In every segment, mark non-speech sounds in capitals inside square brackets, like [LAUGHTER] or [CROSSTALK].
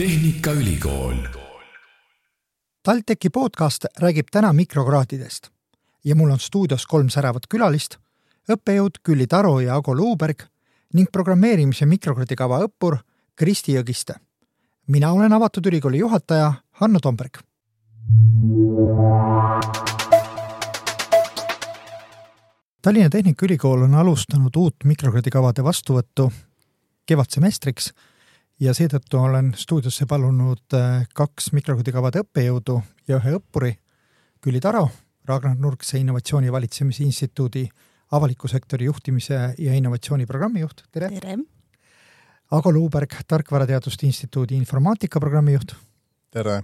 Tehnikaülikool. TalTechi podcast räägib täna mikrokraadidest ja mul on stuudios kolm säravat külalist, õppejõud Külli Taro ja Ago Luuberg ning programmeerimise mikrokraadikava õppur Kristi Jõgiste. mina olen avatud ülikooli juhataja Hanno Tomberg. Tallinna Tehnikaülikool on alustanud uut mikrokraadikavade vastuvõttu kevadsemestriks ja seetõttu olen stuudiosse palunud äh, kaks mikrokraadikavade õppejõudu ja ühe õppuri, Külli Taro, Ragnar Nurkse Innovatsiooni Valitsemise Instituudi avaliku sektori juhtimise ja innovatsiooni programmijuht, tere! tere! Ago Luuberg, Tarkvarateaduste Instituudi informaatika programmijuht. tere!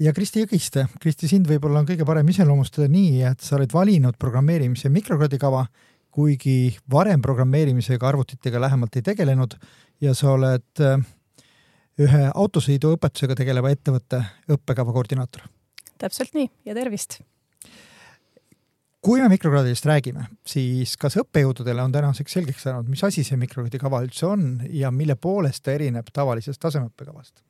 ja Kristi Jõgiste. Kristi, sind võib-olla on kõige parem iseloomustada nii, et sa oled valinud programmeerimise mikrokraadikava, kuigi varem programmeerimisega arvutitega lähemalt ei tegelenud ja sa oled äh, ühe autosõiduõpetusega tegeleva ettevõtte õppekava koordinaator. täpselt nii ja tervist! kui me mikrokraadidest räägime, siis kas õppejõududele on tänaseks selgeks saanud, mis asi see mikrokraadikava üldse on ja mille poolest ta erineb tavalisest tasemeõppekavast?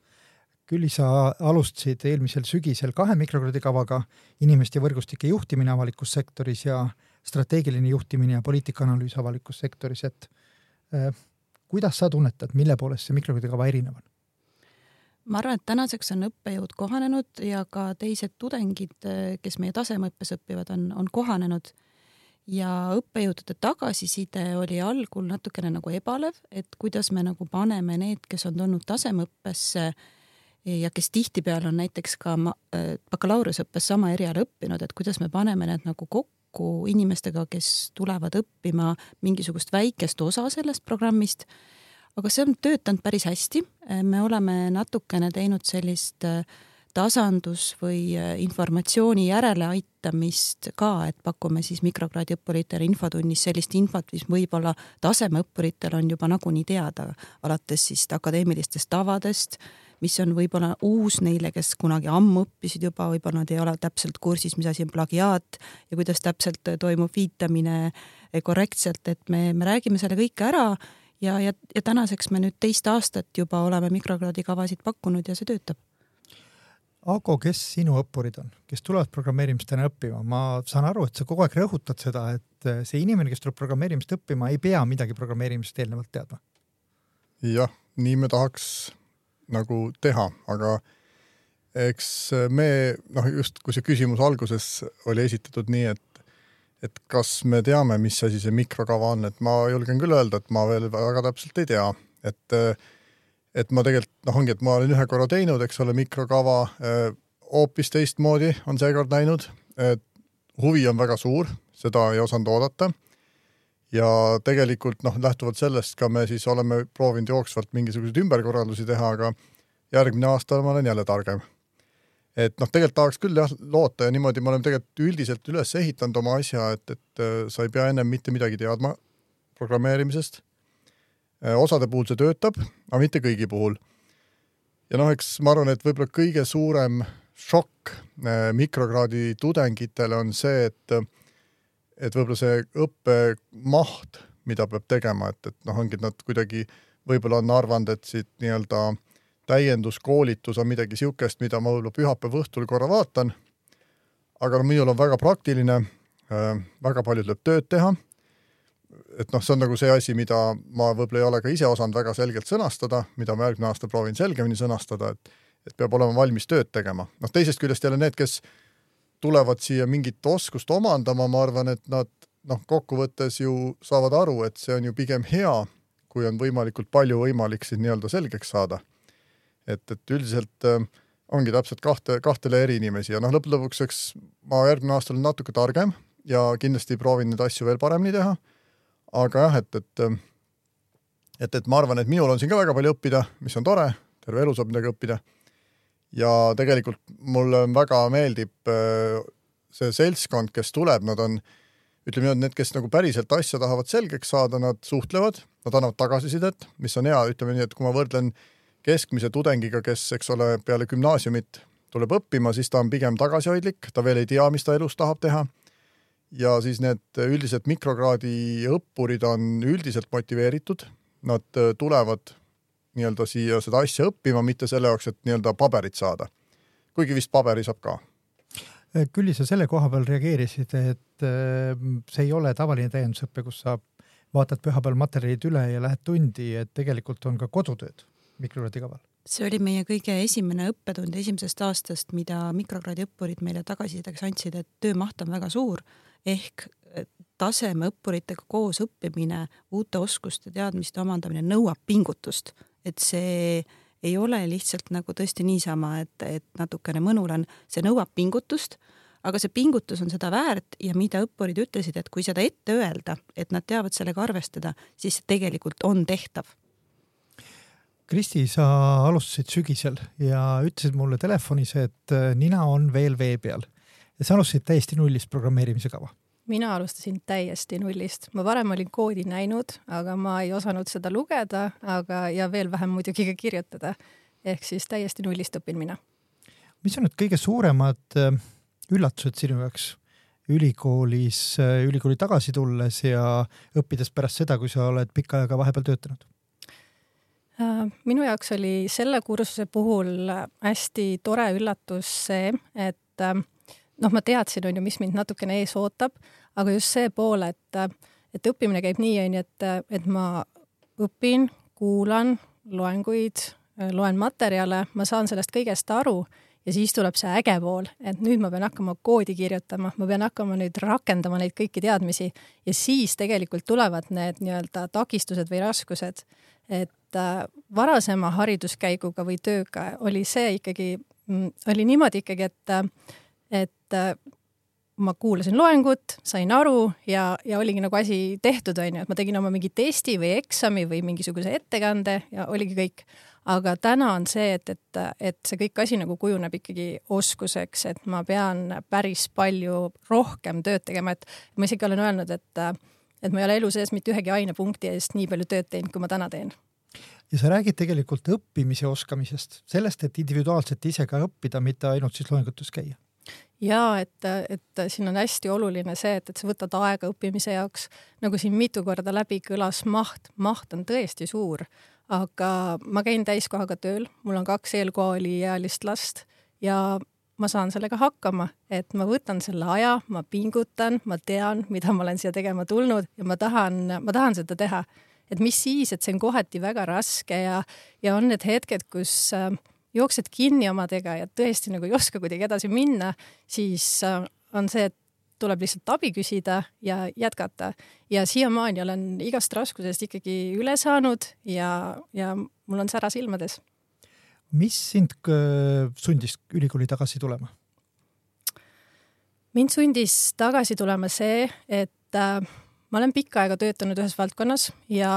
Külli, sa alustasid eelmisel sügisel kahe mikrokraadikavaga, inimeste võrgustike juhtimine avalikus sektoris ja strateegiline juhtimine ja poliitikaanalüüs avalikus sektoris, et äh, kuidas sa tunnetad, mille poolest see mikrokraadikava erinev on? Ma arvan, et tänaseks on õppejõud kohanenud ja ka teised tudengid, kes meie tasemeõppes õpivad, on, on kohanenud. ja õppejõudude tagasiside oli algul natukene nagu ebalev, et kuidas me nagu paneme need, kes on tulnud tasemeõppesse ja kes tihtipeale on näiteks ka bakalaureuseõppes sama eriala õppinud, et kuidas me paneme need nagu kokku inimestega, kes tulevad õppima mingisugust väikest osa sellest programmist. Aga see on töötanud päris hästi. me oleme natukene teinud sellist äh, tasandus või äh, informatsiooni järeleaitamist ka, et pakume siis mikrokraadi õppuritele infotunnis sellist infot, mis võib-olla tasemeõppuritel on juba nagunii teada, alates siis akadeemilistest tavadest mis on võib-olla uus neile, kes kunagi ammu õppisid juba, võib-olla nad ei ole täpselt kursis, mis asi on plagiaat ja kuidas täpselt toimub viitamine korrektselt, et me, me räägime selle kõik ära ja, ja, ja tänaseks me nüüd teist aastat juba oleme mikrokraadikavasid pakkunud ja see töötab. Ago, kes sinu õppurid on, kes tulevad programmeerimist täna õppima? ma saan aru, et sa kogu aeg rõhutad seda, et see inimene, kes tuleb programmeerimist õppima, ei pea midagi programmeerimisest eelnevalt teadma. jah, nii me tahaks nagu teha, aga eks me noh, just kui see küsimus alguses oli esitatud nii, et et kas me teame, mis asi see mikrokava on, et ma julgen küll öelda, et ma veel väga täpselt ei tea, et et ma tegelikult noh, ongi, et ma olen ühe korra teinud, eks ole, mikrokava hoopis teistmoodi on seekord läinud, et huvi on väga suur, seda ei osanud oodata. Ja tegelikult noh, lähtuvalt sellest ka me siis oleme proovinud jooksvalt mingisuguseid ümberkorraldusi teha, aga järgmine aasta ma olen jälle targem. Et noh, tegelikult tahaks küll jah loota ja niimoodi me oleme tegelikult üldiselt üles ehitanud oma asja, et, et äh, sa ei pea ennem mitte midagi teadma programmeerimisest. Äh, osade puhul see töötab, aga mitte kõigi puhul. ja noh, eks ma arvan, et võib-olla kõige suurem šokk äh, mikrokraadi tudengitele on see, et et võib-olla see õppemaht, mida peab tegema, et, et noh, ongi, et nad kuidagi võib-olla on arvanud, et siit nii-öelda täienduskoolitus on midagi niisugust, mida ma võib-olla pühapäeva õhtul korra vaatan. aga no minul on väga praktiline äh,, väga palju tuleb tööd teha. et noh, see on nagu see asi, mida ma võib-olla ei ole ka ise osanud väga selgelt sõnastada, mida ma järgmine aasta proovin selgemini sõnastada, et et peab olema valmis tööd tegema. noh, teisest küljest jälle need, kes tulevad siia mingit oskust omandama, ma arvan, et nad noh, kokkuvõttes ju saavad aru, et see on ju pigem hea, kui on võimalikult palju võimalik siin nii-öelda selgeks saada. Et, et üldiselt äh, ongi täpselt kahte, kahtele eri inimesi ja noh, lõppude lõpuks, eks ma järgmine aasta olen natuke targem ja kindlasti proovin neid asju veel paremini teha. aga jah, et, et et, et ma arvan, et minul on siin ka väga palju õppida, mis on tore, terve elu saab midagi õppida ja tegelikult mulle väga meeldib äh, see seltskond, kes tuleb, nad on ütleme niimoodi, need, kes nagu päriselt asja tahavad selgeks saada, nad suhtlevad, nad annavad tagasisidet, mis on hea, ütleme nii, et kui ma võrdlen keskmise tudengiga, kes, eks ole, peale gümnaasiumit tuleb õppima, siis ta on pigem tagasihoidlik, ta veel ei tea, mis ta elus tahab teha. ja siis need üldiselt mikrokraadi õppurid on üldiselt motiveeritud, nad tulevad nii-öelda siia seda asja õppima, mitte selle jaoks, et nii-öelda paberit saada. kuigi vist paberi saab ka. Külli, sa selle koha peal reageerisid, et see ei ole tavaline täiendusõpe, kus sa vaatad pühapäeval materjalid üle ja lähed tundi, et tegelikult on ka kodutööd mikrokraadi kaval see oli meie kõige esimene õppetund esimesest aastast, mida mikrokraadi õppurid meile tagasisideks andsid, et töömaht on väga suur. Ehk tasemeõppuritega koos õppimine, uute oskuste, teadmiste omandamine nõuab pingutust, et see ei ole lihtsalt nagu tõesti niisama, et, et natukene mõnul on, see nõuab pingutust, aga see pingutus on seda väärt ja mida õppurid ütlesid, et kui seda ette öelda, et nad teavad sellega arvestada, siis see tegelikult on tehtav Kristi, sa alustasid sügisel ja ütlesid mulle telefonis, et äh, nina on veel vee peal ja sa alustasid täiesti nullist programmeerimise kava. mina alustasin täiesti nullist, ma varem olin koodi näinud, aga ma ei osanud seda lugeda, aga, ja veel vähem muidugi ka kirjutada. ehk siis täiesti nullist õpin mina. mis on need kõige suuremad äh, üllatused sinu jaoks ülikoolis, äh, ülikooli tagasi tulles ja õppides pärast seda, kui sa oled pikka aega vahepeal töötanud? Äh, minu jaoks oli selle kursuse puhul hästi tore üllatus see, et äh, noh, ma teadsin, on ju, mis mind natukene ees ootab, aga just see pool, et, et õppimine käib nii, on ju, et, et ma õpin, kuulan loenguid, loen materjale, ma saan sellest kõigest aru ja siis tuleb see äge pool, et nüüd ma pean hakkama koodi kirjutama, ma pean hakkama nüüd rakendama neid kõiki teadmisi ja siis tegelikult tulevad need nii-öelda takistused või raskused. Et äh, varasema hariduskäiguga või tööga oli see ikkagi, mm, oli niimoodi ikkagi, et, äh, et äh, ma kuulasin loengut, sain aru ja, ja oligi nagu asi tehtud, onju, et ma tegin oma mingi testi või eksami või mingisuguse ettekande ja oligi kõik. aga täna on see, et, et, et see kõik asi nagu kujuneb ikkagi oskuseks, et ma pean päris palju rohkem tööd tegema, et ma isegi olen öelnud, et et ma ei ole elu sees mitte ühegi ainepunkti eest nii palju tööd teinud, kui ma täna teen ja sa räägid tegelikult õppimise oskamisest, sellest, et individuaalselt ise ka õppida, mitte ainult siis loengutes käia. ja et, et siin on hästi oluline see, et, et sa võtad aega õppimise jaoks, nagu siin mitu korda läbi kõlas, maht, maht on tõesti suur, aga ma käin täiskohaga tööl, mul on kaks eelkooliealist last ja ma saan sellega hakkama, et ma võtan selle aja, ma pingutan, ma tean, mida ma olen siia tegema tulnud ja ma tahan, ma tahan seda teha. Et mis siis, et see on kohati väga raske ja, ja on need hetked, kus äh, jooksed kinni omadega ja tõesti nagu ei oska kuidagi edasi minna, siis äh, on see, et tuleb lihtsalt abi küsida ja jätkata. ja siiamaani olen igast raskusest ikkagi üle saanud ja, ja mul on sära silmades mis sind sundis ülikooli tagasi tulema? mind sundis tagasi tulema see, et äh, ma olen pikka aega töötanud ühes valdkonnas ja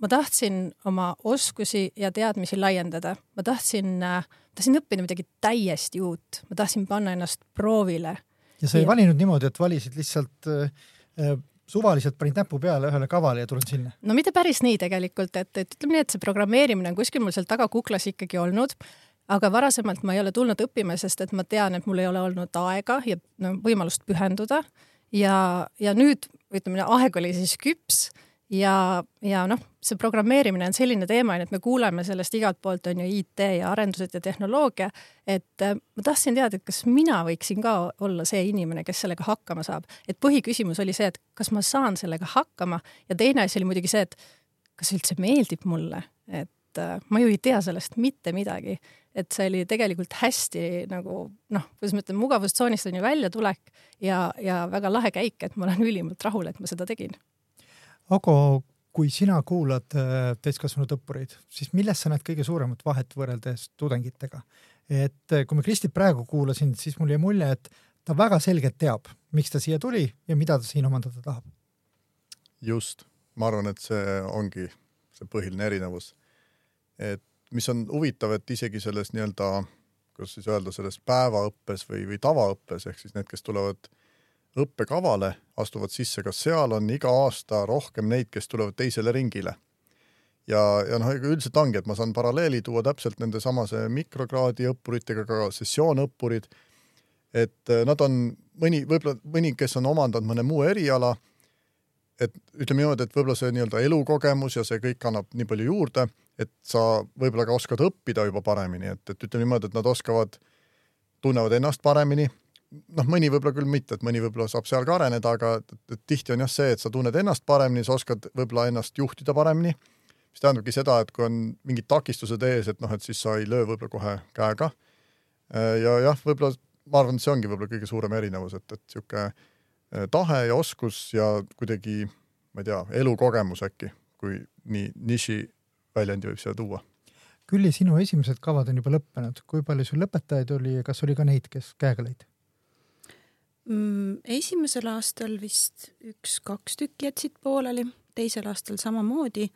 ma tahtsin oma oskusi ja teadmisi laiendada, ma tahtsin äh,, tahtsin õppida midagi täiesti uut, ma tahtsin panna ennast proovile. ja sa ei ja... valinud niimoodi, et valisid lihtsalt äh, äh suvaliselt panid näpu peale ühele kavale ja tulen sinna? no mitte päris nii tegelikult, et, et ütleme nii, et see programmeerimine on kuskil mul seal taga kuklas ikkagi olnud, aga varasemalt ma ei ole tulnud õppima, sest et ma tean, et mul ei ole olnud aega ja no võimalust pühenduda ja, ja nüüd ütleme, aeg oli siis küps ja, ja noh, see programmeerimine on selline teema, et me kuuleme sellest igalt poolt on ju IT ja arendused ja tehnoloogia, et äh, ma tahtsin teada, et kas mina võiksin ka olla see inimene, kes sellega hakkama saab. et põhiküsimus oli see, et kas ma saan sellega hakkama ja teine asi oli muidugi see, et kas üldse meeldib mulle, et äh, ma ju ei tea sellest mitte midagi. Et see oli tegelikult hästi nagu noh, kuidas ma ütlen, mugavustsoonist on ju väljatulek ja, ja väga lahe käik, et ma olen ülimalt rahul, et ma seda tegin Ago, kui sina kuulad äh, täiskasvanud õppureid, siis milles sa näed kõige suuremat vahet võrreldes tudengitega? et äh, kui ma Kristit praegu kuulasin, siis mul jäi mulje, et ta väga selgelt teab, miks ta siia tuli ja mida ta siin omandada tahab. just, ma arvan, et see ongi see põhiline erinevus. et mis on huvitav, et isegi selles nii-öelda, kuidas siis öelda, selles päevaõppes või, või tavaõppes ehk siis need, kes tulevad õppekavale, astuvad sisse, kas seal on iga aasta rohkem neid, kes tulevad teisele ringile? ja, ja noh, üldiselt ongi, et ma saan paralleeli tuua täpselt nende samase mikrokraadi õppuritega, ka sessioonõppurid, et eh, nad on mõni, võib-olla mõni, kes on omandanud mõne muu eriala, et ütleme niimoodi, et võib-olla see nii-öelda elukogemus ja see kõik annab nii palju juurde, et sa võib-olla ka oskad õppida juba paremini, et, et ütleme niimoodi, et nad oskavad, tunnevad ennast paremini. noh, mõni võib-olla küll mitte, et mõni võib-olla saab seal ka areneda, aga et, et tihti on jah see, et sa tunned ennast paremini, sa oskad võib-olla ennast juhtida paremini, mis tähendabki seda, et kui on mingid takistused ees, et noh, et siis sa ei löö võib-olla kohe käega. ja jah, võib-olla ma arvan, et see ongi võib-olla kõige suurem erinevus, et, et niisugune Äh, tahe ja oskus ja kuidagi, ma ei tea, elukogemus äkki, kui nii niši väljendi võib siia tuua. Külli, sinu esimesed kavad on juba lõppenud, kui palju sul lõpetajaid oli ja kas oli ka neid, kes käega lõid mm,? esimesel aastal vist üks-kaks tükki jätsid pooleli, teisel aastal samamoodi,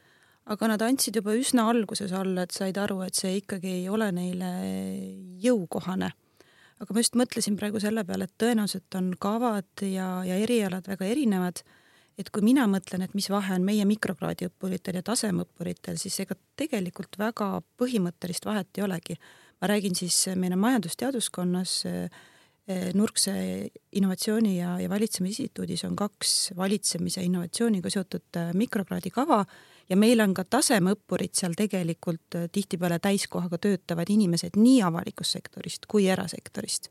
aga nad andsid juba üsna alguses alla, et said aru, et see ikkagi ei ole neile jõukohane aga ma just mõtlesin praegu selle peale, et tõenäoliselt on kavad ja, ja erialad väga erinevad. Et kui mina mõtlen, et mis vahe on meie mikrokraadi õppuritel ja tasemeõppuritel, siis ega tegelikult väga põhimõttelist vahet ei olegi. ma räägin siis meil on majandusteaduskonnas eh, Nurkse innovatsiooni ja, ja valitsemise instituudis on kaks valitsemise innovatsiooniga seotud mikrokraadi kava ja meil on ka tasemeõppurid seal tegelikult äh, tihtipeale täiskohaga töötavad inimesed nii avalikust sektorist kui erasektorist.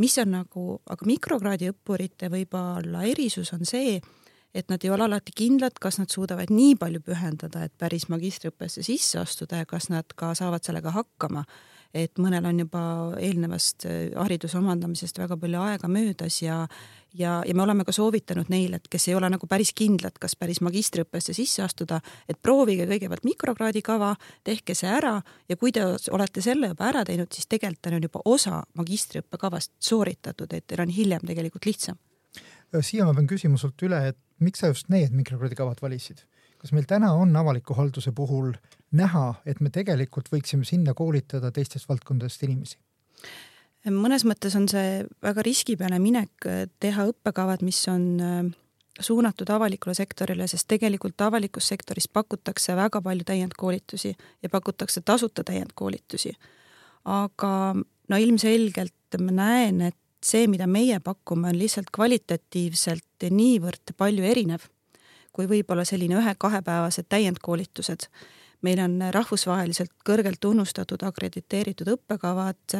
mis on nagu, aga mikrokraadi õppurite võib-olla erisus on see, et nad ei ole alati kindlad, kas nad suudavad nii palju pühendada, et päris magistriõppesse sisse astuda ja kas nad ka saavad sellega hakkama et mõnel on juba eelnevast äh, hariduse omandamisest väga palju aega möödas ja ja, ja me oleme ka soovitanud neile, et kes ei ole nagu päris kindlad, kas päris magistriõppesse sisse astuda, et proovige kõigepealt mikrokraadi kava, tehke see ära ja kui te olete selle juba ära teinud, siis tegelikult on juba osa magistriõppekavast sooritatud, et teil on hiljem tegelikult lihtsam. siia ma pean küsima sult üle, et miks sa just need mikrokraadi kavad valisid? kas meil täna on avaliku halduse puhul näha, et me tegelikult võiksime sinna koolitada teistest valdkondadest inimesi? mõnes mõttes on see väga riskipeale minek teha õppekavad, mis on äh, suunatud avalikule sektorile, sest tegelikult avalikus sektoris pakutakse väga palju täiendkoolitusi ja pakutakse tasuta täiendkoolitusi. aga no ilmselgelt ma näen, et see, mida meie pakume, on lihtsalt kvalitatiivselt niivõrd palju erinev kui võib-olla selline ühe-kahepäevased täiendkoolitused. meil on rahvusvaheliselt kõrgelt tunnustatud akrediteeritud õppekavad,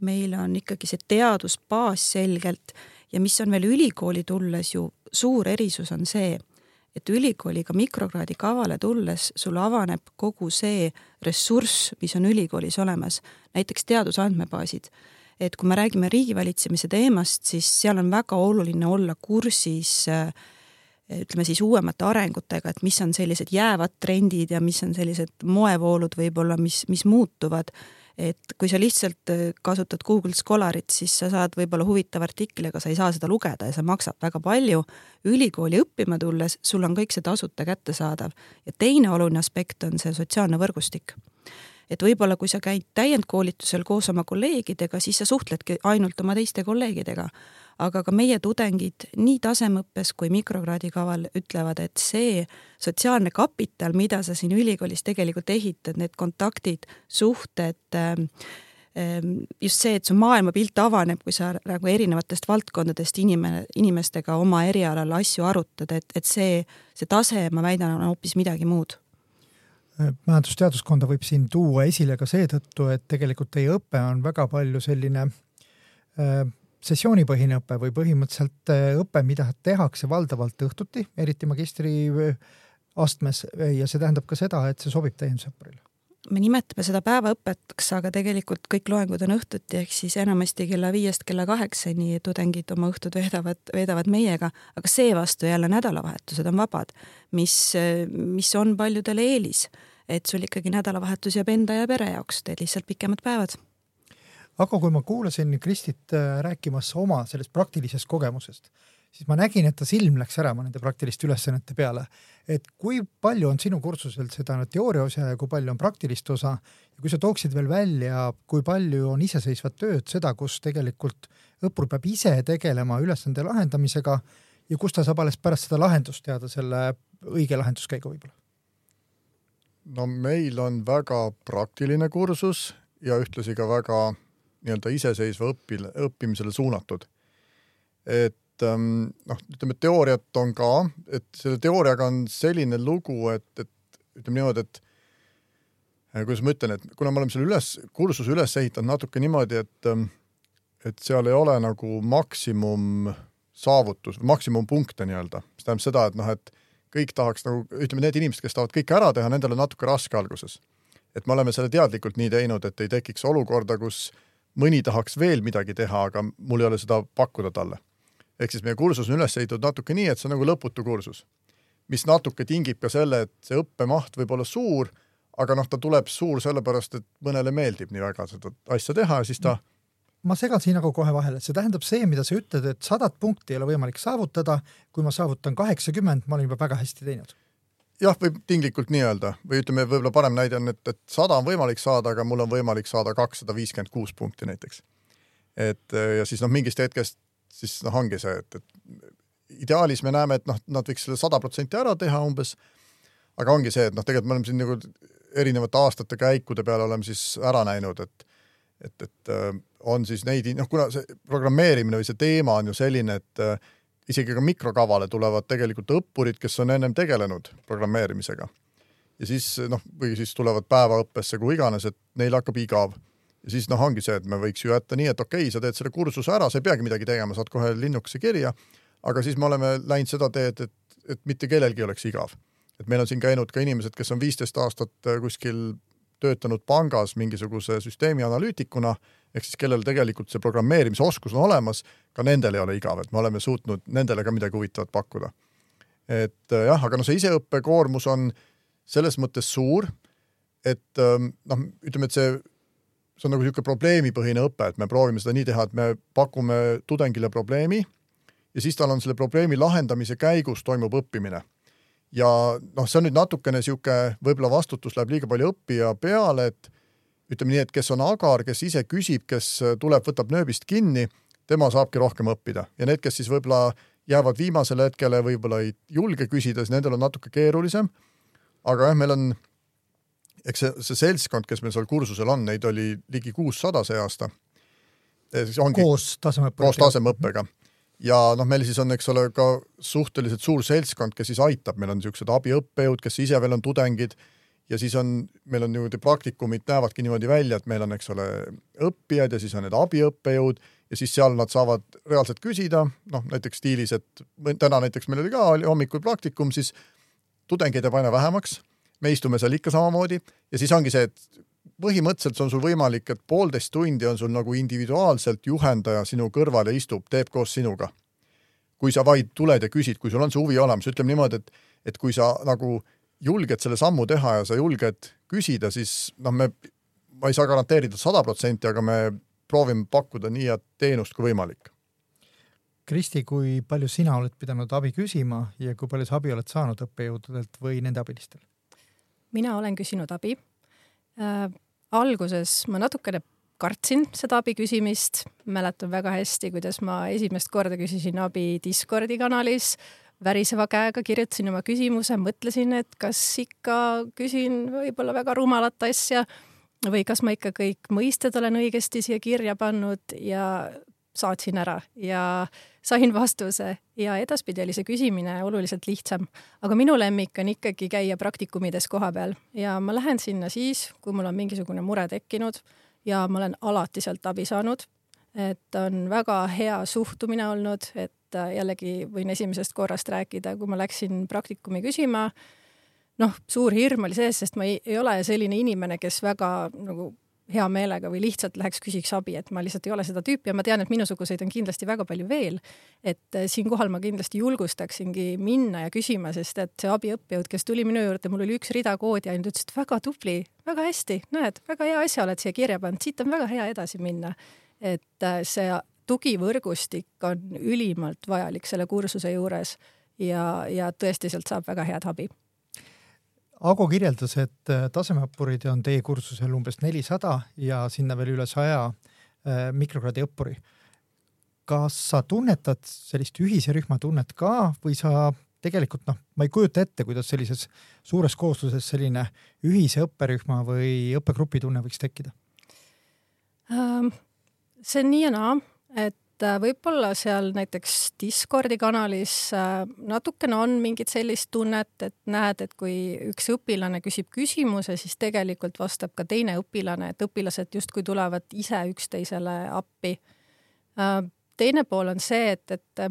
meil on ikkagi see teadusbaas selgelt ja mis on veel ülikooli tulles ju suur erisus on see, et ülikooliga mikrokraadi kavale tulles sul avaneb kogu see ressurss, mis on ülikoolis olemas, näiteks teadusandmebaasid. Et kui me räägime riigivalitsemise teemast, siis seal on väga oluline olla kursis äh, ütleme siis uuemate arengutega, et mis on sellised jäävad trendid ja mis on sellised moevoolud võib-olla, mis, mis muutuvad. et kui sa lihtsalt äh, kasutad Google Scholarit, siis sa saad võib-olla huvitava artikli, aga sa ei saa seda lugeda ja see maksab väga palju. ülikooli õppima tulles, sul on kõik see tasuta kättesaadav ja teine oluline aspekt on see sotsiaalne võrgustik et võib-olla kui sa käid täiendkoolitusel koos oma kolleegidega, siis sa suhtledki ainult oma teiste kolleegidega. Aga ka meie tudengid nii tasemeõppes kui mikrokraadi kaval ütlevad, et see sotsiaalne kapital, mida sa siin ülikoolis tegelikult ehitad, need kontaktid, suhted ähm, just see, et su maailmapilt avaneb, kui sa nagu erinevatest valdkondadest inimene, inimestega oma erialal asju arutad, et, et see, see tase, ma väidan, on hoopis midagi muud majandusteaduskonda võib siin tuua esile ka seetõttu, et tegelikult teie õpe on väga palju selline äh, sessioonipõhine õpe või põhimõtteliselt äh, õpe, mida tehakse valdavalt õhtuti, eriti magistriastmes ja see tähendab ka seda, et see sobib täiendusõppurile me nimetame seda päevaõpetaks, aga tegelikult kõik loengud on õhtuti, ehk siis enamasti kella viiest kella kaheksani tudengid oma õhtud veedavad, veedavad meiega, aga seevastu jälle nädalavahetused on vabad, mis, mis on paljudele eelis, et sul ikkagi nädalavahetus jääb enda ja pere jaoks, teed lihtsalt pikemad päevad aga kui ma kuulasin Kristit äh, rääkimas oma sellest praktilisest kogemusest, siis ma nägin, et ta silm läks särama nende praktiliste ülesannete peale. et kui palju on sinu kursusel seda teooria osa ja kui palju on praktilist osa ja kui sa tooksid veel välja, kui palju on iseseisvat tööd, seda, kus tegelikult õppur peab ise tegelema ülesande lahendamisega ja kus ta saab alles pärast seda lahendust teada selle õige lahenduskäigu võib-olla? No meil on väga praktiline kursus ja ühtlasi ka väga nii-öelda iseseisva õpil-, õppimisele suunatud. et ähm, noh, ütleme teooriat on ka, et selle teooriaga on selline lugu, et, et ütleme niimoodi, et äh, kuidas ma ütlen, et kuna me oleme selle üles, kursuse üles ehitanud natuke niimoodi, et ähm, et seal ei ole nagu maksimum saavutus, maksimumpunkte nii-öelda, mis tähendab seda, et noh, et kõik tahaks nagu, ütleme, need inimesed, kes tahavad kõike ära teha, nendel on natuke raske alguses. et me oleme selle teadlikult nii teinud, et ei tekiks olukorda, kus mõni tahaks veel midagi teha, aga mul ei ole seda pakkuda talle. ehk siis meie kursus on üles ehitatud natuke nii, et see on nagu lõputu kursus, mis natuke tingib ka selle, et see õppemaht võib olla suur, aga noh, ta tuleb suur sellepärast, et mõnele meeldib nii väga seda asja teha ja siis ta mm ma segan siin nagu kohe vahele, see tähendab see, mida sa ütled, et sadat punkti ei ole võimalik saavutada. kui ma saavutan kaheksakümmend, ma olen juba väga hästi teinud. jah, võib tinglikult nii öelda või ütleme, võib-olla parem näide on, et, et sada on võimalik saada, aga mul on võimalik saada kakssada viiskümmend kuus punkti näiteks. et ja siis noh, mingist hetkest siis noh, ongi see, et, et ideaalis me näeme, et noh, nad võiks selle sada protsenti ära teha umbes. aga ongi see, et noh, tegelikult me oleme siin nagu erinevate aastate käikude peale oleme siis ära näinud, et et, et äh, on siis neid, noh, kuna see programmeerimine või see teema on ju selline, et äh, isegi ka mikrokavale tulevad tegelikult õppurid, kes on ennem tegelenud programmeerimisega. ja siis noh, või siis tulevad päevaõppesse, kuhu iganes, et neil hakkab igav. ja siis noh, ongi see, et me võiks ju jätta nii, et okei okay,, sa teed selle kursuse ära, sa ei peagi midagi tegema, saad kohe linnukese kirja. aga siis me oleme läinud seda teed, et, et mitte kellelgi oleks igav. et meil on siin käinud ka inimesed, kes on viisteist aastat äh, kuskil töötanud pangas mingisuguse süsteemi analüütikuna, ehk siis kellel tegelikult see programmeerimise oskus on olemas, ka nendel ei ole igav, et me oleme suutnud nendele ka midagi huvitavat pakkuda. et äh, jah, aga noh, see iseõppe koormus on selles mõttes suur, et ähm, noh, ütleme, et see, see on nagu niisugune probleemipõhine õpe, et me proovime seda nii teha, et me pakume tudengile probleemi ja siis tal on selle probleemi lahendamise käigus toimub õppimine ja noh, see on nüüd natukene niisugune, võib-olla vastutus läheb liiga palju õppija peale, et ütleme nii, et kes on agar, kes ise küsib, kes tuleb, võtab nööbist kinni, tema saabki rohkem õppida ja need, kes siis võib-olla jäävad viimasele hetkele, võib-olla ei julge küsida, siis nendel on natuke keerulisem. aga jah, meil on, eks see, see seltskond, kes meil seal kursusel on, neid oli ligi kuussada see aasta. koos tasemeõppega. koos tasemeõppega ja noh, meil siis on, eks ole, ka suhteliselt suur seltskond, kes siis aitab, meil on niisugused abiõppejõud, kes ise veel on tudengid. Ja siis on, meil on niimoodi praktikumid näevadki niimoodi välja, et meil on, eks ole, õppijad ja siis on need abiõppejõud. Ja siis seal nad saavad reaalselt küsida, noh näiteks stiilis, et täna näiteks meil oli ka oli hommikul praktikum, siis tudengeid jääb aina vähemaks, me istume seal ikka samamoodi. Ja siis ongi see, et põhimõtteliselt on sul võimalik, et poolteist tundi on sul nagu individuaalselt juhendaja sinu kõrval ja istub, teeb koos sinuga. kui sa vaid tuled ja küsid, kui sul on see huvi olemas, ütleme niimoodi, et, et kui sa nagu julged selle sammu teha ja sa julged küsida, siis noh, me, ma ei saa garanteerida sada protsenti, aga me proovime pakkuda nii head teenust kui võimalik. Kristi, kui palju sina oled pidanud abi küsima ja kui palju sa abi oled saanud õppejõududelt või nende abilistel? mina olen küsinud abi äh alguses ma natukene kartsin seda abi küsimist, mäletan väga hästi, kuidas ma esimest korda küsisin abi Discordi kanalis, väriseva käega kirjutasin oma küsimuse, mõtlesin, et kas ikka küsin võib-olla väga rumalat asja või kas ma ikka kõik mõisted olen õigesti siia kirja pannud ja saatsin ära ja sain vastuse ja edaspidi oli see küsimine oluliselt lihtsam. aga minu lemmik on ikkagi käia praktikumides kohapeal ja ma lähen sinna siis, kui mul on mingisugune mure tekkinud ja ma olen alati sealt abi saanud. et on väga hea suhtumine olnud, et jällegi võin esimesest korrast rääkida, kui ma läksin praktikumi küsima, noh, suur hirm oli sees, sest ma ei, ei ole selline inimene, kes väga nagu hea meelega või lihtsalt läheks küsiks abi, et ma lihtsalt ei ole seda tüüpi ja ma tean, et minusuguseid on kindlasti väga palju veel. et äh, siinkohal ma kindlasti julgustaksingi minna ja küsima, sest et see abiõppejõud, kes tuli minu juurde, mul oli üks rida koodi ainult, ütles, et väga tubli, väga hästi, näed, väga hea asja oled siia kirja pannud, siit on väga hea edasi minna. et äh, see tugivõrgustik on ülimalt vajalik selle kursuse juures ja, ja tõesti sealt saab väga head abi Ago kirjeldas, et äh, tasemeõppurid on teie kursusel umbes nelisada ja sinna veel üle saja äh, mikrokraadi õppuri. kas sa tunnetad sellist ühise rühma tunnet ka või sa tegelikult noh, ma ei kujuta ette, kuidas sellises suures koosluses selline ühise õpperühma või õppegrupi tunne võiks tekkida? Ähm, see on nii ja naa, et äh, võib-olla seal näiteks Discordi kanalis äh, natukene on mingit sellist tunnet, et näed, et kui üks õpilane küsib küsimuse, siis tegelikult vastab ka teine õpilane, et õpilased justkui tulevad ise üksteisele appi. Äh, teine pool on see, et, et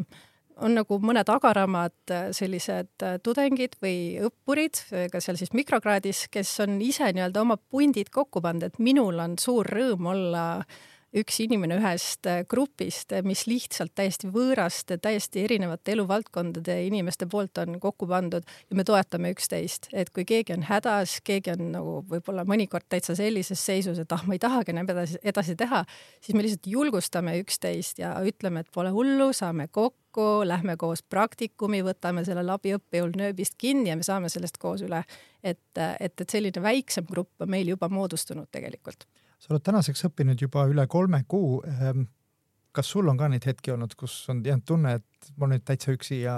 on nagu mõned agaramad sellised tudengid või õppurid, ka seal siis mikrokraadis, kes on ise nii-öelda oma pundid kokku pannud, et minul on suur rõõm olla äh, üks inimene ühest äh, grupist, äh, mis lihtsalt täiesti võõraste, täiesti erinevate eluvaldkondade inimeste poolt on kokku pandud ja me toetame üksteist, et kui keegi on hädas, keegi on nagu võib-olla mõnikord täitsa sellises seisus, et ah, ma ei tahagi enam edasi, edasi teha, siis me lihtsalt julgustame üksteist ja ütleme, et pole hullu, saame kokku, lähme koos praktikumi, võtame sellel abiõppejõul nööbist kinni ja me saame sellest koos üle. et, et, et selline väiksem grupp on meil juba moodustunud tegelikult sa oled tänaseks õppinud juba üle kolme kuu. Ehm, kas sul on ka neid hetki olnud, kus on jäänud tunne, et ma olen nüüd täitsa üksi ja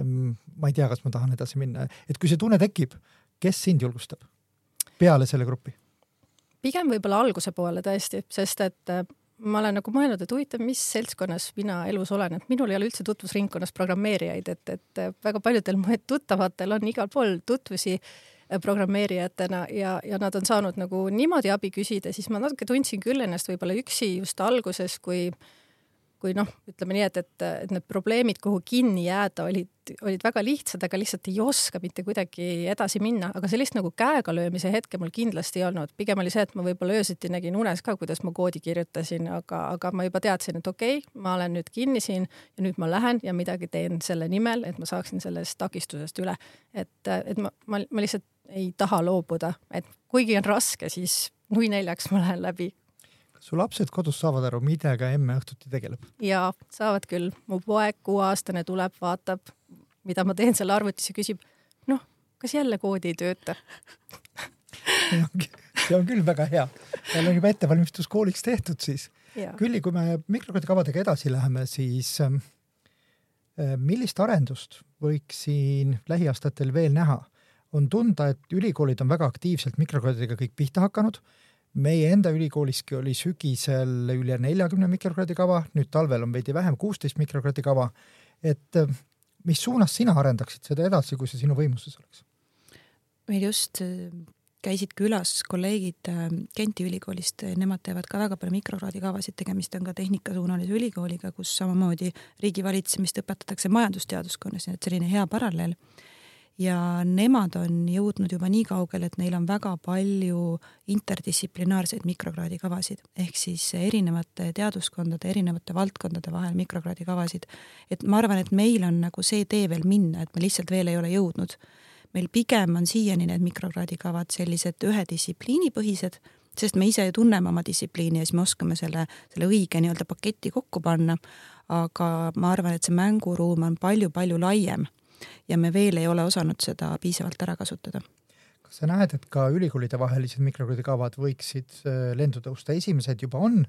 ehm, ma ei tea, kas ma tahan edasi minna, et kui see tunne tekib, kes sind julgustab peale selle grupi? pigem võib-olla alguse poole tõesti, sest et äh, ma olen nagu mõelnud, et huvitav, mis seltskonnas mina elus olen, et minul ei ole üldse tutvusringkonnas programmeerijaid, et, et väga paljudel [LAUGHS] tuttavatel on igal pool tutvusi programmeerijatena ja, ja nad on saanud nagu niimoodi abi küsida, siis ma natuke tundsin küll ennast võib-olla üksi just alguses, kui kui noh, ütleme nii, et, et, et need probleemid, kuhu kinni jääda, olid, olid väga lihtsad, aga lihtsalt ei oska mitte kuidagi edasi minna, aga sellist nagu käega löömise hetke mul kindlasti ei olnud, pigem oli see, et ma võib-olla öösiti nägin unes ka, kuidas ma koodi kirjutasin, aga, aga ma juba teadsin, et okei okay,, ma olen nüüd kinni siin ja nüüd ma lähen ja midagi teen selle nimel, et ma saaksin sellest takistusest üle. et, et ma, ma, ma lihtsalt ei taha loobuda, et kuigi on raske, siis nui neljaks ma lähen läbi. Su lapsed kodus saavad aru, millega emme õhtuti tegeleb? jaa, saavad küll. mu poeg, kuueaastane, tuleb, vaatab, mida ma teen seal arvutis ja küsib, noh, kas jälle koodi ei tööta see on küll väga hea. meil on juba ettevalmistus kooliks tehtud siis. Külli, kui me mikrokoodikavadega edasi läheme, siis ähm, äh, millist arendust võiks siin lähiaastatel veel näha? on tunda, et ülikoolid on väga aktiivselt mikrokraadidega kõik pihta hakanud. Meie enda ülikooliski oli sügisel üle neljakümne mikrokraadi kava, nüüd talvel on veidi vähem, kuusteist mikrokraadi kava. et äh, mis suunas sina arendaksid seda edasi, kui see sinu võimuses oleks? meil just äh, käisid külas kolleegid äh, Genti ülikoolist, nemad teevad ka väga palju mikrokraadi kavasid, tegemist on ka tehnikasuunalise ülikooliga, kus samamoodi riigivalitsemist õpetatakse majandusteaduskonnas, nii et selline hea paralleel ja nemad on jõudnud juba nii kaugele, et neil on väga palju interdistsiplinaarseid mikrokraadi kavasid ehk siis erinevate teaduskondade, erinevate valdkondade vahel mikrokraadi kavasid. et ma arvan, et meil on nagu see tee veel minna, et me lihtsalt veel ei ole jõudnud. meil pigem on siiani need mikrokraadi kavad sellised ühe distsipliini põhised, sest me ise ju tunneme oma distsipliini ja siis me oskame selle, selle õige nii-öelda paketi kokku panna. aga ma arvan, et see mänguruum on palju-palju laiem ja me veel ei ole osanud seda piisavalt ära kasutada. kas sa näed, et ka ülikoolide vahelised mikrokraadikavad võiksid äh, lendu tõusta, esimesed juba on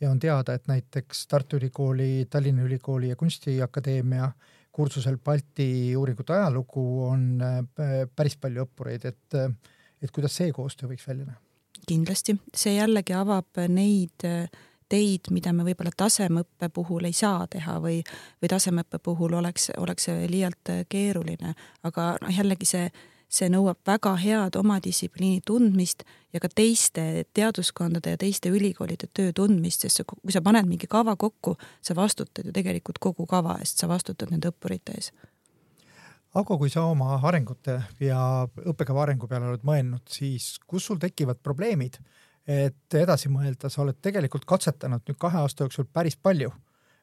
ja on teada, et näiteks Tartu Ülikooli, Tallinna Ülikooli ja Kunstiakadeemia kursusel Balti uuringute ajalugu on äh, päris palju õppureid, et, äh, et kuidas see koostöö võiks välja näha? kindlasti, see jällegi avab neid teid, mida me võib-olla tasemeõppe puhul ei saa teha või, või tasemeõppe puhul oleks, oleks see liialt keeruline, aga noh, jällegi see, see nõuab väga head oma distsipliini tundmist ja ka teiste teaduskondade ja teiste ülikoolide töö tundmist, sest kui sa paned mingi kava kokku, sa vastutad ju tegelikult kogu kava eest, sa vastutad nende õppurite ees. Aga kui sa oma arengute ja õppekava arengu peale oled mõelnud, siis kus sul tekivad probleemid et edasi mõelda, sa oled tegelikult katsetanud nüüd kahe aasta jooksul päris palju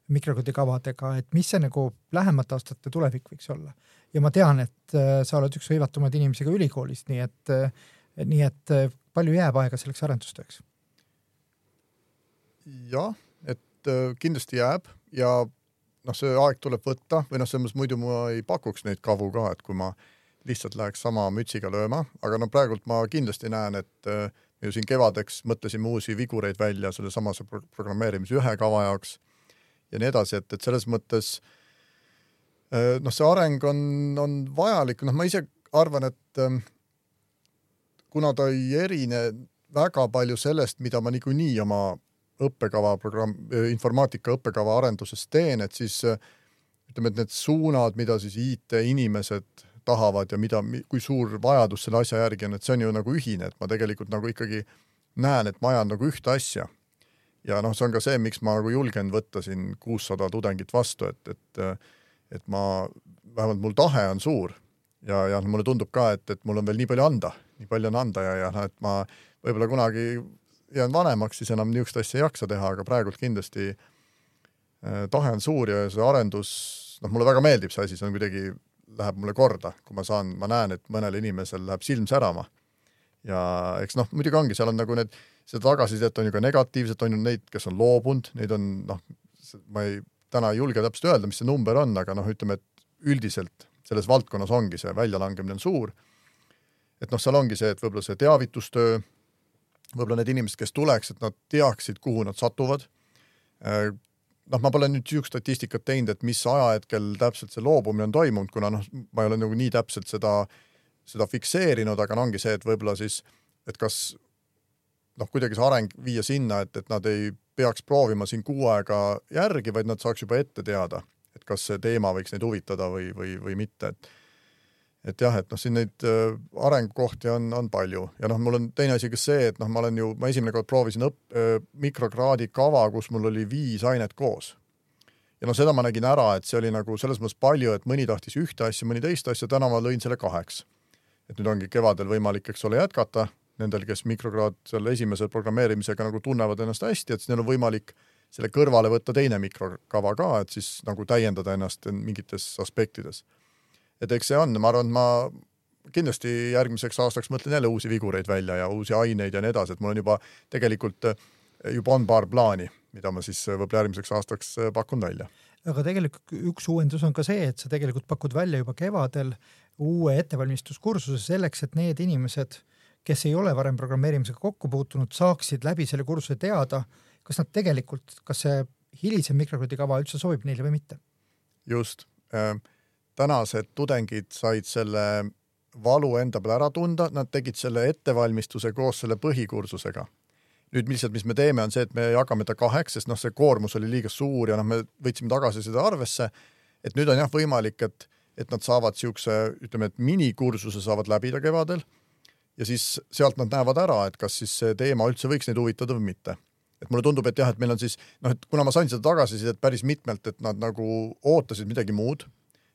mikrokoodikavadega, et mis see nagu lähemate aastate tulevik võiks olla. ja ma tean, et äh, sa oled üks hõivatumaid inimesi ka ülikoolis, nii et, äh, nii et äh, palju jääb aega selleks arendustööks? jah, et kindlasti jääb ja noh, see aeg tuleb võtta või noh, selles mõttes muidu ma ei pakuks neid kavu ka, et kui ma lihtsalt läheks sama mütsiga lööma, aga no praegult ma kindlasti näen, et äh, ju siin kevadeks mõtlesime uusi vigureid välja sellesamase pro programmeerimise ühe kava jaoks ja nii edasi, et, et selles mõttes äh, noh, see areng on, on vajalik, noh, ma ise arvan, et ähm, kuna ta ei erine väga palju sellest, mida ma niikuinii oma õppekava programm, informaatika õppekava arenduses teen, et siis ütleme, et need suunad, mida siis IT-inimesed tahavad ja mida, kui suur vajadus selle asja järgi on, et see on ju nagu ühine, et ma tegelikult nagu ikkagi näen, et ma ajan nagu ühte asja. ja noh, see on ka see, miks ma nagu julgen võtta siin kuussada tudengit vastu, et, et et ma, vähemalt mul tahe on suur ja, ja mulle tundub ka, et, et mul on veel nii palju anda, nii palju on anda ja, ja noh, et ma võib-olla kunagi jään vanemaks, siis enam niisugust asja ei jaksa teha, aga praegult kindlasti äh, tahe on suur ja see arendus, noh, mulle väga meeldib see asi, see on kuidagi, läheb mulle korda, kui ma saan, ma näen, et mõnel inimesel läheb silm särama. ja eks noh, muidugi ongi, seal on nagu need, seda tagasisidet on ju ka negatiivset, on ju neid, kes on loobunud, neid on noh, ma ei, täna ei julge täpselt öelda, mis see number on, aga noh, ütleme, et üldiselt selles valdkonnas ongi see väljalangemine on suur. et noh, seal ongi see, et võib-olla see teavitustöö, võib-olla need inimesed, kes tuleks, et nad teaksid, kuhu nad satuvad. Noh, ma pole nüüd niisugust statistikat teinud, et mis ajahetkel täpselt see loobumine on toimunud, kuna noh, ma ei ole nagu nii täpselt seda, seda fikseerinud, aga no ongi see, et võib-olla siis, et kas noh, kuidagi see areng viia sinna, et, et nad ei peaks proovima siin kuu aega järgi, vaid nad saaks juba ette teada et kas see teema võiks neid huvitada või, või, või mitte, et et jah, et noh, siin neid äh, arengukohti on, on palju ja noh, mul on teine asi ka see, et noh, ma olen ju, ma esimene kord proovisin õpp- äh,, mikrokraadi kava, kus mul oli viis ainet koos. ja noh, seda ma nägin ära, et see oli nagu selles mõttes palju, et mõni tahtis ühte asja, mõni teist asja, täna ma lõin selle kaheks. et nüüd ongi kevadel võimalik, eks ole, jätkata nendel, kes mikrokraad selle esimese programmeerimisega nagu tunnevad ennast hästi, et siis neil on võimalik selle kõrvale võtta teine mikrokava ka, et siis nagu täiendada ennast mingites aspektides. Et eks see on, ma arvan, et ma kindlasti järgmiseks aastaks mõtlen jälle uusi vigureid välja ja uusi aineid ja nii edasi, et mul on juba tegelikult juba on paar plaani, mida ma siis võib-olla järgmiseks aastaks pakun välja. aga tegelikult üks uuendus on ka see, et sa tegelikult pakud välja juba kevadel uue ettevalmistuskursuse selleks, et need inimesed, kes ei ole varem programmeerimisega kokku puutunud, saaksid läbi selle kursuse teada kas nad tegelikult, kas see hilisem mikrokraadi kava üldse sobib neile või mitte? just äh,. Tänased tudengid said selle valu enda peal ära tunda, nad tegid selle ettevalmistuse koos selle põhikursusega. nüüd lihtsalt, mis me teeme, on see, et me jagame ta kaheks, sest noh, see koormus oli liiga suur ja noh, me võtsime tagasi seda arvesse. et nüüd on jah võimalik, et, et nad saavad siukse, ütleme, et minikursuse saavad läbida kevadel ja siis sealt nad näevad ära, et kas siis see teema üldse võiks neid huvitada või mitte et mulle tundub, et jah, et meil on siis noh, et kuna ma sain seda tagasisidet päris mitmelt, et nad nagu ootasid midagi muud,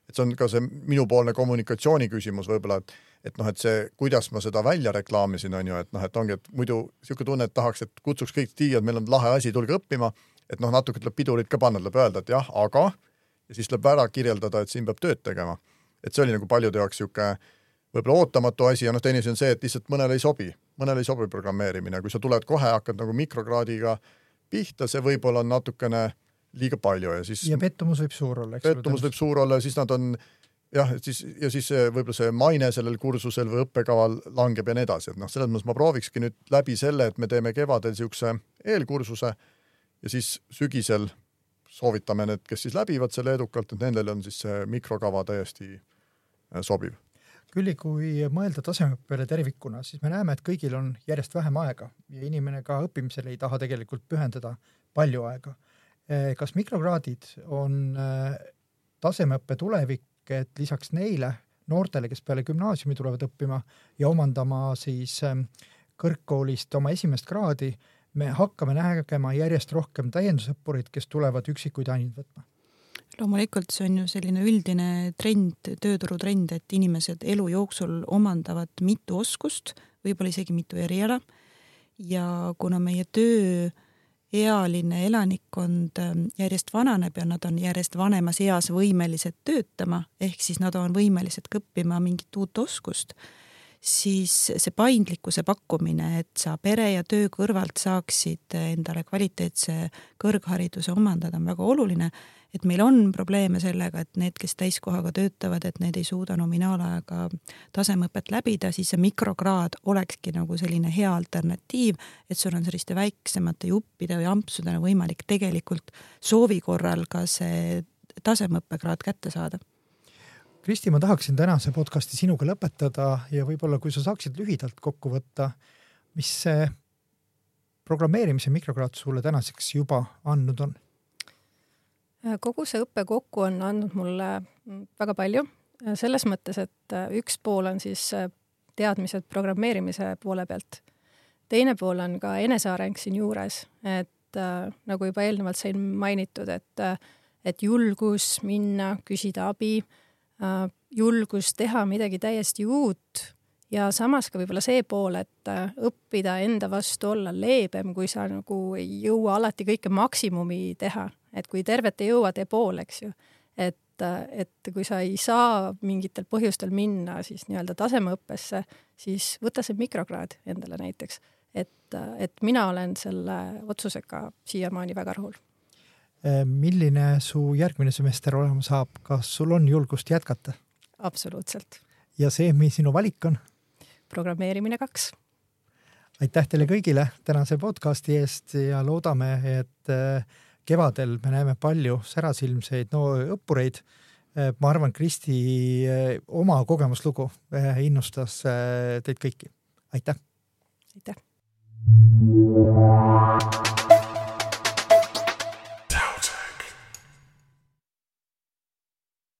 et see on ka see minupoolne kommunikatsiooni küsimus võib-olla, et et noh, et see, kuidas ma seda välja reklaamisin, on ju, et noh, et ongi, et muidu niisugune tunne, et tahaks, et kutsuks kõik siia, et meil on lahe asi, tulge õppima, et noh, natuke tuleb pidurit ka panna, tuleb öelda, et jah, aga ja siis tuleb ära kirjeldada, et siin peab tööd tegema. et see oli nagu paljude jaoks niisugune võib-olla ootamatu asi ja noh, teine asi on see, et lihtsalt mõnele ei sobi mõnele ei sobi programmeerimine, kui sa tuled kohe, hakkad nagu mikrokraadiga pihta, see võib-olla on natukene liiga palju ja siis ja pettumus võib suur olla, eks pettumus võib suur olla ja siis nad on jah, et siis ja siis võib-olla see maine sellel kursusel või õppekaval langeb ja nii edasi, et noh, selles mõttes ma proovikski nüüd läbi selle, et me teeme kevadel niisuguse eelkursuse ja siis sügisel soovitame need, kes siis läbivad selle edukalt, et nendele on siis see mikrokava täiesti sobiv Külli, kui mõelda tasemeõppele tervikuna, siis me näeme, et kõigil on järjest vähem aega ja inimene ka õppimisele ei taha tegelikult pühendada palju aega. Eh, kas mikrokraadid on eh, tasemeõppe tulevik, et lisaks neile noortele, kes peale gümnaasiumi tulevad õppima ja omandama siis eh, kõrgkoolist oma esimest kraadi, me hakkame nägema järjest rohkem täiendusõppureid, kes tulevad üksikuid aineid võtma loomulikult see on ju selline üldine trend, tööturutrend, et inimesed elu jooksul omandavad mitu oskust, võib-olla isegi mitu eriala. ja kuna meie tööealine elanikkond ähm, järjest vananeb ja nad on järjest vanemas eas võimelised töötama, ehk siis nad on võimelised õppima mingit uut oskust, siis see paindlikkuse pakkumine, et sa pere ja töö kõrvalt saaksid endale kvaliteetse kõrghariduse omandada, on väga oluline. Et meil on probleeme sellega, et need, kes täiskohaga töötavad, et need ei suuda nominaalajaga tasemeõpet läbida, siis see mikrokraad olekski nagu selline hea alternatiiv, et sul on selliste väiksemate juppide või ampsudena võimalik tegelikult soovi korral ka see tasemeõppekraad kätte saada Kristi, ma tahaksin tänase podcasti sinuga lõpetada ja võib-olla, kui sa saaksid lühidalt kokku võtta, mis see programmeerimise mikrokraad sulle tänaseks juba andnud on? kogu see õpe kokku on andnud mulle väga palju, selles mõttes, et üks pool on siis teadmised programmeerimise poole pealt. teine pool on ka eneseareng siinjuures, et äh, nagu juba eelnevalt sai mainitud, et äh, et julgus minna, küsida abi äh,, julgus teha midagi täiesti uut ja samas ka võib-olla see pool, et äh, õppida enda vastu olla leebem, kui sa nagu ei jõua alati kõike maksimumi teha, et kui tervet ei jõua, tee pool, eks ju. et, äh, et kui sa ei saa mingitel põhjustel minna siis nii-öelda tasemeõppesse, siis võta see mikrokraad endale näiteks. et, äh, et mina olen selle otsusega siiamaani väga rahul milline su järgmine semester olema saab, kas sul on julgust jätkata? absoluutselt. ja see, mis sinu valik on? programmeerimine kaks. aitäh teile kõigile tänase podcasti eest ja loodame, et äh, kevadel me näeme palju särasilmseid no õppureid. Äh, ma arvan, Kristi oma kogemuslugu innustas teid kõiki. aitäh. aitäh